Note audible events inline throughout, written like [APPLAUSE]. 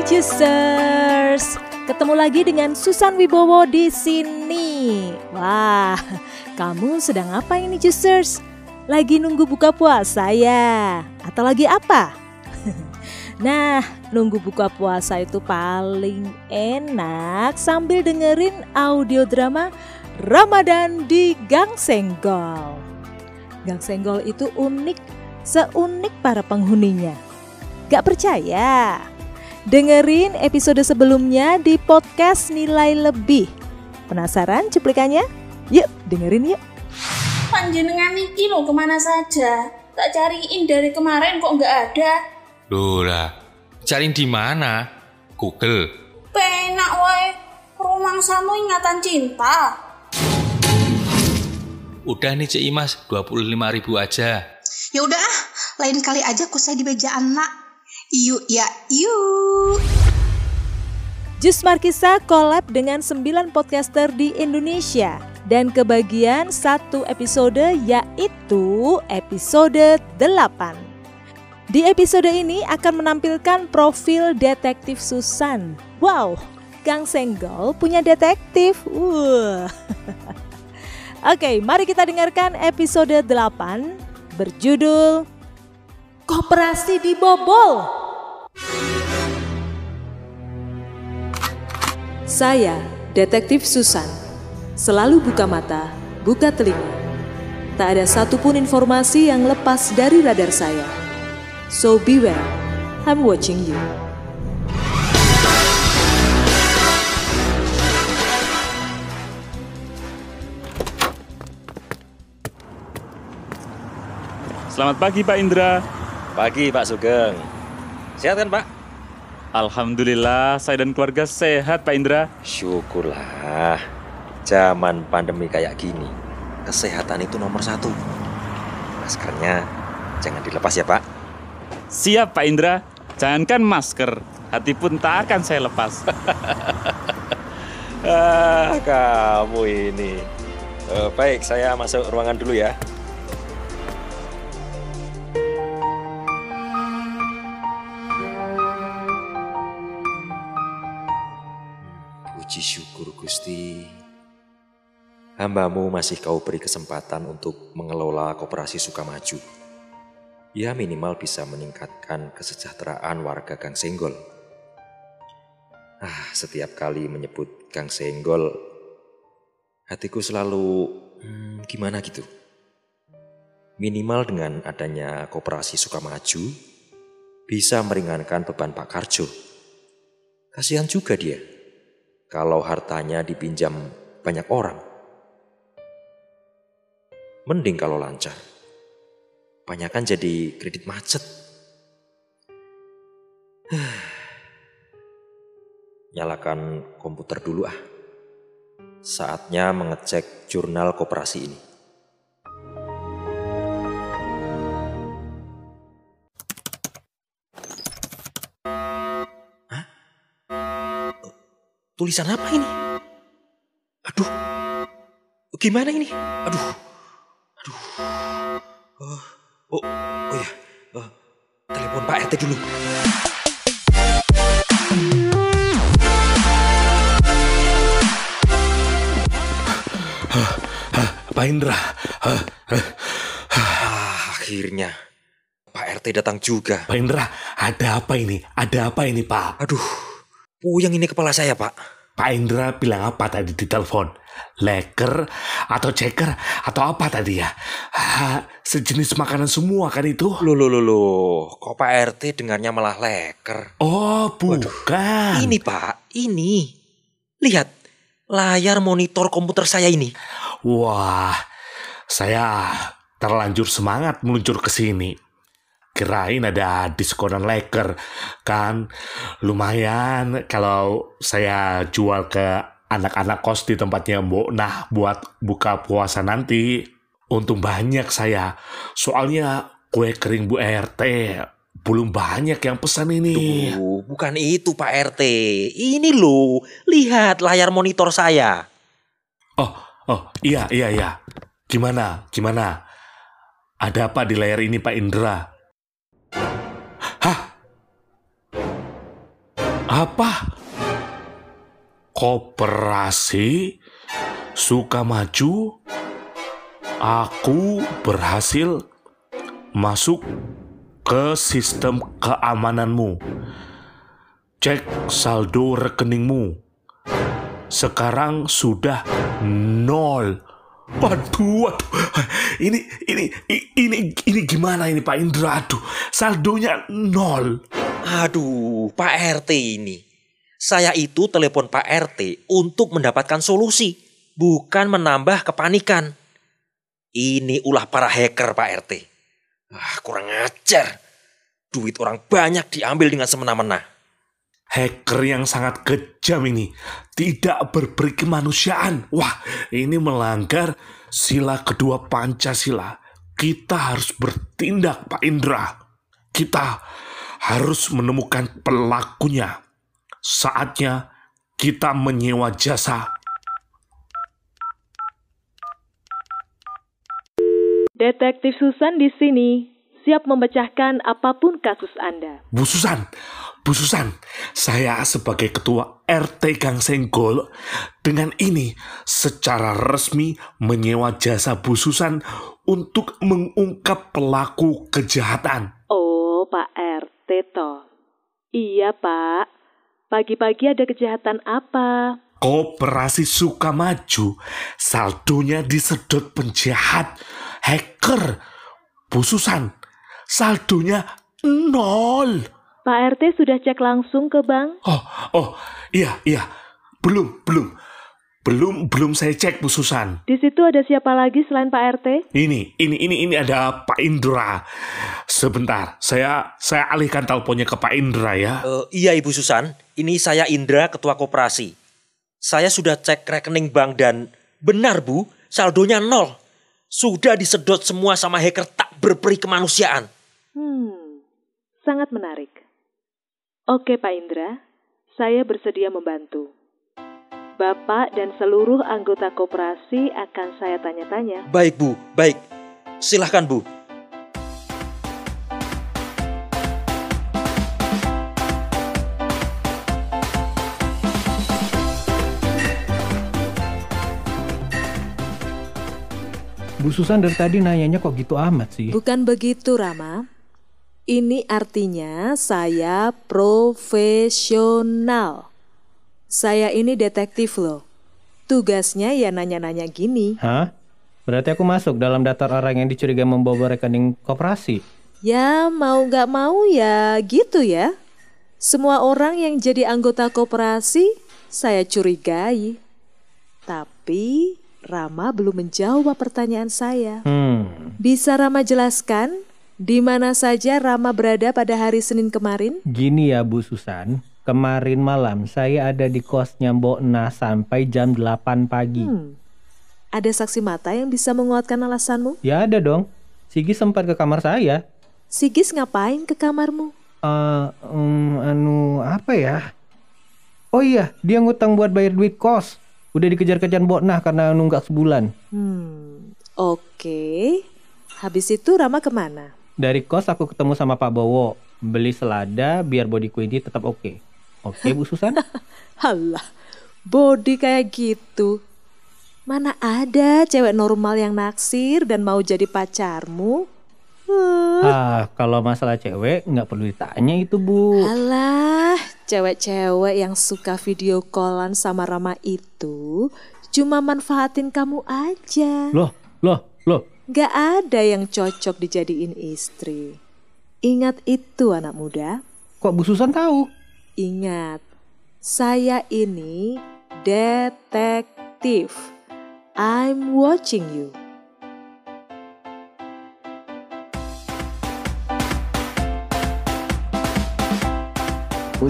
Hai ketemu lagi dengan Susan Wibowo di sini. Wah, kamu sedang apa ini Juicers? Lagi nunggu buka puasa ya? Atau lagi apa? [LAUGHS] Nah, nunggu buka puasa itu paling enak sambil dengerin audio drama Ramadan di Gang Senggol. Gang Senggol itu unik, seunik para penghuninya. Gak percaya? Dengerin episode sebelumnya di podcast Nilai Lebih. Penasaran cuplikannya? Yuk, dengerin yuk. Panjenengan iki lo ke mana saja? Tak cariin dari kemarin kok nggak ada. Loh lah, cari di mana? Google. Penak wae. Rumang samu ingatan cinta. Udah nih Cik Imas, 25 ribu aja. Ya udah, ah, lain kali aja ku saya di meja anak. Yuk ya, yuk. Jus Markisa collab dengan 9 podcaster di Indonesia dan kebagian satu episode yaitu episode 8. Di episode ini akan menampilkan profil detektif Susan. Wow, Gang Senggol punya detektif. Uh. [LAUGHS] Oke, mari kita dengarkan episode 8 berjudul Koperasi dibobol. Saya, Detektif Susan, selalu buka mata, buka telinga. Tak ada satupun informasi yang lepas dari radar saya. So beware, I'm watching you. Selamat pagi Pak Indra. Pagi Pak Sugeng. Sehat kan Pak? Alhamdulillah saya dan keluarga sehat Pak Indra. Syukurlah. Zaman pandemi kayak gini, kesehatan itu nomor satu. Maskernya jangan dilepas ya Pak. Siap Pak Indra. Jangankan masker, hati pun tak akan saya lepas. [LAUGHS] ah, kamu ini. Uh, baik, saya masuk ruangan dulu ya. Hambamu masih kau beri kesempatan untuk mengelola koperasi Sukamaju ya minimal bisa meningkatkan kesejahteraan warga Gang Senggol. Ah, setiap kali menyebut Gang Senggol, hatiku selalu hmm, gimana gitu. Minimal dengan adanya kooperasi Sukamaju, bisa meringankan beban Pak Karjo. Kasihan juga dia, kalau hartanya dipinjam banyak orang. Mending kalau lancar kebanyakan jadi kredit macet. [SIGHS] Nyalakan komputer dulu ah. Saatnya mengecek jurnal koperasi ini. Hah? Tulisan apa ini? Aduh. Gimana ini? Aduh. Aduh. Oh. Oh, oh ya, oh, telepon Pak RT dulu. Pak Indra. Ah, akhirnya Pak RT datang juga. Pak Indra, ada apa ini? Ada apa ini, Pak? Aduh, puyeng ini kepala saya, Pak. Pak Indra bilang apa tadi di telepon? leker atau ceker atau apa tadi ya? Ha, sejenis makanan semua kan itu? Loh, loh, loh, loh. Kok Pak RT dengarnya malah leker? Oh, bukan. Waduh. Ini Pak, ini. Lihat, layar monitor komputer saya ini. Wah, saya terlanjur semangat meluncur ke sini. Kirain ada diskonan leker, kan lumayan kalau saya jual ke anak-anak kos di tempatnya Mbok Nah buat buka puasa nanti. Untung banyak saya. Soalnya kue kering Bu RT belum banyak yang pesan ini. Tuh, bukan itu Pak RT. Ini loh, lihat layar monitor saya. Oh, oh, iya, iya, iya. Gimana, gimana? Ada apa di layar ini Pak Indra? Apa? Koperasi Sukamaju? Aku berhasil masuk ke sistem keamananmu. Cek saldo rekeningmu. Sekarang sudah nol. Waduh, waduh. Ini, ini, ini, ini gimana ini Pak Indra? Aduh, saldonya nol. Aduh, Pak RT ini. Saya itu telepon Pak RT untuk mendapatkan solusi, bukan menambah kepanikan. Ini ulah para hacker Pak RT. Ah, kurang ajar. Duit orang banyak diambil dengan semena-mena. Hacker yang sangat kejam ini tidak berberi kemanusiaan. Wah, ini melanggar sila kedua Pancasila. Kita harus bertindak, Pak Indra. Kita harus menemukan pelakunya. Saatnya kita menyewa jasa. Detektif Susan di sini, siap memecahkan apa pun kasus Anda. Bu Susan, Bu Susan, saya sebagai ketua RT Gang Senggol dengan ini secara resmi menyewa jasa Bu Susan untuk mengungkap pelaku kejahatan. Oh, Toh. Iya, Pak. Pagi-pagi ada kejahatan apa? Koperasi Sukamaju saldonya disedot penjahat, hacker. Bu Susan, saldonya nol. Pak RT sudah cek langsung ke bank? Oh, oh, iya, iya. Belum, belum. Belum, belum saya cek Bu Susan. Di situ ada siapa lagi selain Pak RT? Ini, ini, ini, ini ada Pak Indra. Sebentar, saya saya alihkan teleponnya ke Pak Indra ya. Eh, iya Ibu Susan, ini saya Indra, Ketua Koperasi. Saya sudah cek rekening bank dan benar Bu, saldonya nol. Sudah disedot semua sama hacker tak berperi kemanusiaan. Hmm, sangat menarik. Oke Pak Indra, saya bersedia membantu. Bapak dan seluruh anggota koperasi akan saya tanya-tanya. Baik Bu, baik. Silahkan Bu. Bu Susan dari tadi nanyanya kok gitu amat sih? Bukan begitu, Rama. Ini artinya saya profesional. Saya ini detektif loh. Tugasnya ya nanya-nanya gini. Hah? Berarti aku masuk dalam daftar orang yang dicurigai membawa rekening koperasi. Ya mau nggak mau ya gitu ya. Semua orang yang jadi anggota koperasi saya curigai. Tapi Rama belum menjawab pertanyaan saya. Hmm, Bisa Rama jelaskan di mana saja Rama berada pada hari Senin kemarin? gini ya Bu Susan. Kemarin malam saya ada di kosnya Mbok Na sampai jam 8 pagi. Hmm. Ada saksi mata yang bisa menguatkan alasanmu? Ya ada dong. Sigi sempat ke kamar saya. Sigis ngapain ke kamarmu? Eh, em, anu apa ya? Oh iya, dia ngutang buat bayar duit kos. Udah dikejar-kejar Mbok Nah karena nunggak sebulan. Hmm, oke. Habis itu Rama ke mana? Dari kos aku ketemu sama Pak Bowo. Beli selada biar bodiku ini tetap oke. Oke Bu Susan? [LAUGHS] Halah, body kayak gitu. Mana ada cewek normal yang naksir dan mau jadi pacarmu? Hmm. ah, kalau masalah cewek nggak perlu ditanya itu Bu. Alah, cewek-cewek yang suka video callan sama Rama itu cuma manfaatin kamu aja. Loh, loh, loh. Gak ada yang cocok dijadiin istri. Ingat itu anak muda. Kok Bu Susan tahu? Ingat, saya ini detektif. I'm watching you.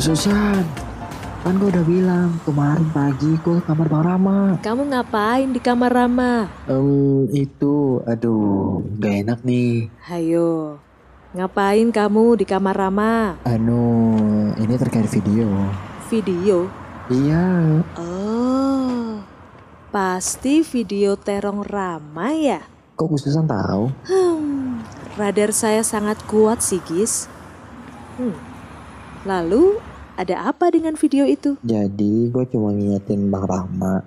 Susan, kan gue udah bilang kemarin pagi gue ke kamar Bang Rama. Kamu ngapain di kamar Rama? Em, itu, aduh, gak enak nih. Hayo, ngapain kamu di kamar Rama? Anu, ini terkait video. Video? Iya, Oh, pasti video terong Rama ya? kok Bu Susan tahu? Hmm, radar saya sangat kuat sih, Gis. Hmm. Lalu, ada apa dengan video itu? Jadi gue cuma ngingetin Bang Rahma.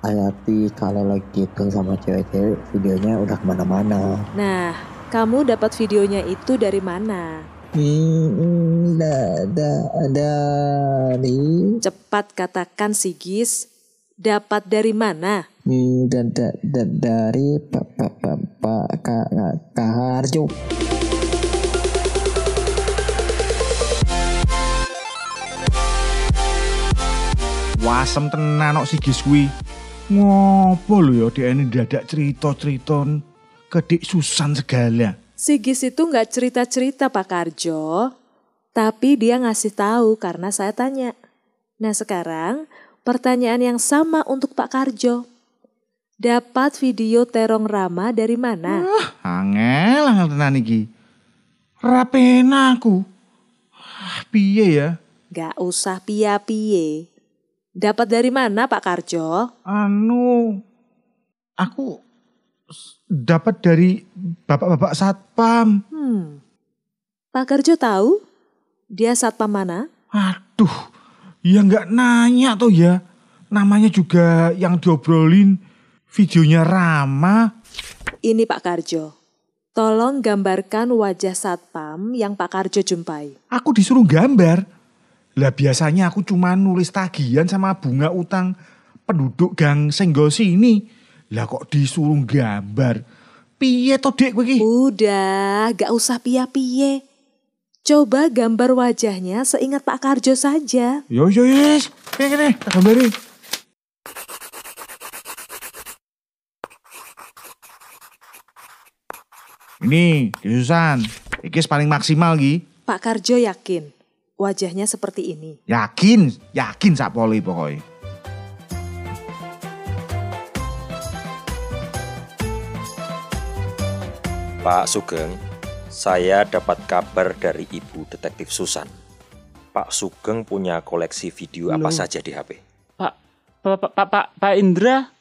Hati-hati kalau lagi gitu sama cewek-cewek videonya udah ke mana-mana. Nah, kamu dapat videonya itu dari mana? Hmm, da, da, dari Cepat katakan Sigis. Dapat dari mana? hmm, da, da, da, dari Pak Pak Pak Pak Kak Kak Harjo. Wasem tenan kok sigis kuwi. Ngopo lho ya dhekne dadak cerita-cerita ke Dik Susan segala. Sigis itu nggak cerita-cerita Pak Karjo. Tapi dia ngasih tahu karena saya tanya. Nah sekarang pertanyaan yang sama untuk Pak Karjo. Dapat video terong Rama dari mana? Angel angel tenan iki. Rapena aku. Ah, Piye ya? Gak usah pia-pie. Dapat dari mana Pak Karjo? Anu aku dapat dari bapak-bapak satpam. Hmm. Pak Karjo tahu? Dia satpam mana? Aduh, ya nggak nanya tuh ya. Namanya juga yang diobrolin videonya Rama. Ini Pak Karjo. Tolong gambarkan wajah satpam yang Pak Karjo jumpai. Aku disuruh gambar. Lah biasanya aku cuma nulis tagihan sama bunga utang penduduk gang Senggol sini. Lah kok disuruh gambar. Piye to dek kowe iki? Udah, gak usah pia-pie. Coba gambar wajahnya seingat Pak Karjo saja. Yo yo yes. Kene kene gambari. Ini, Susan. Iki paling maksimal Ki. Pak Karjo yakin wajahnya seperti ini. Yakin, yakin sak poli pokoknya. Pak Sugeng, saya dapat kabar dari Ibu Detektif Susan. Pak Sugeng punya koleksi video apa Loh. saja di HP? Pak, Pak, Pak, Pak, Pak, Pak Indra,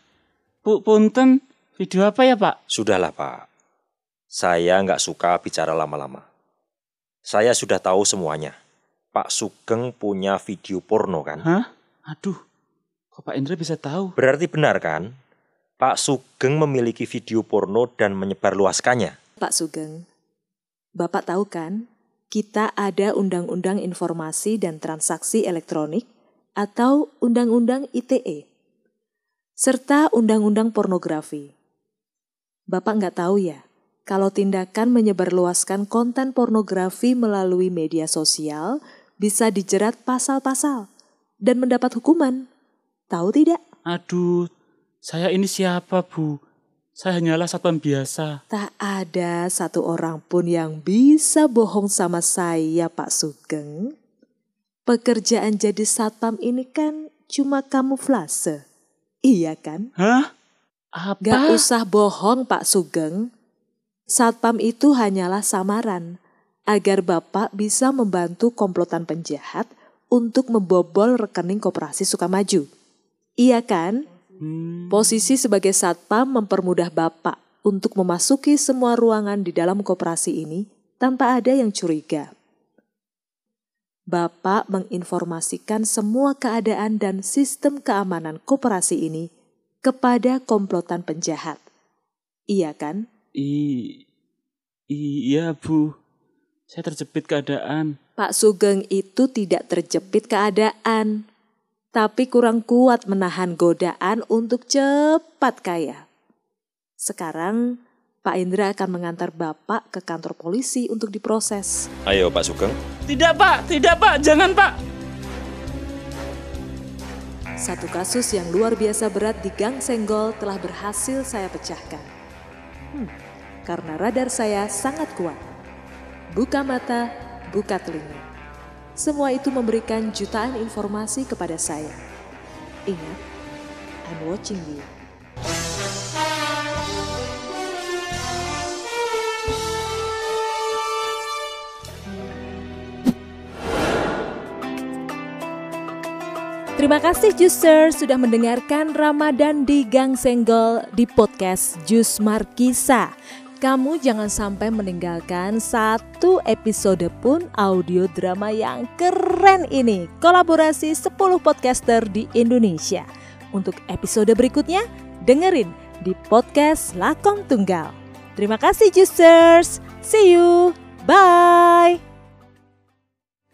Bu Punten, video apa ya Pak? Sudahlah Pak, saya nggak suka bicara lama-lama. Saya sudah tahu semuanya. Pak Sugeng punya video porno kan? Hah? Aduh, kok Pak Indra bisa tahu? Berarti benar kan? Pak Sugeng memiliki video porno dan menyebarluaskannya. Pak Sugeng, Bapak tahu kan, kita ada Undang-Undang Informasi dan Transaksi Elektronik atau Undang-Undang ITE, serta Undang-Undang Pornografi. Bapak nggak tahu ya, kalau tindakan menyebarluaskan konten pornografi melalui media sosial bisa dijerat pasal-pasal dan mendapat hukuman. Tahu tidak? Aduh, saya ini siapa Bu? Saya hanyalah satpam biasa. Tak ada satu orang pun yang bisa bohong sama saya, Pak Sugeng. Pekerjaan jadi satpam ini kan cuma kamuflase. Iya kan? Hah? Apa? Gak usah bohong, Pak Sugeng. Satpam itu hanyalah samaran agar Bapak bisa membantu komplotan penjahat untuk membobol rekening koperasi Sukamaju. Iya kan? Hmm, Posisi sebagai satpam mempermudah Bapak untuk memasuki semua ruangan di dalam koperasi ini tanpa ada yang curiga. Bapak menginformasikan semua keadaan dan sistem keamanan koperasi ini kepada komplotan penjahat. Iya kan? i, iya Bu. Saya terjepit keadaan. Pak Sugeng itu tidak terjepit keadaan, tapi kurang kuat menahan godaan untuk cepat kaya. Sekarang, Pak Indra akan mengantar Bapak ke kantor polisi untuk diproses. Ayo Pak Sugeng. Tidak Pak, tidak Pak, jangan Pak. Satu kasus yang luar biasa berat di Gang Senggol telah berhasil saya pecahkan. Hmm, karena radar saya sangat kuat. Buka mata, buka telinga. Semua itu memberikan jutaan informasi kepada saya. Ingat, I'm watching you. Terima kasih Juicer sudah mendengarkan Ramadan di Gang Senggol di podcast Jus Markisa. Kamu jangan sampai meninggalkan satu episode pun audio drama yang keren ini. Kolaborasi 10 podcaster di Indonesia. Untuk episode berikutnya, dengerin di podcast Lakom Tunggal. Terima kasih Juicers. See you. Bye.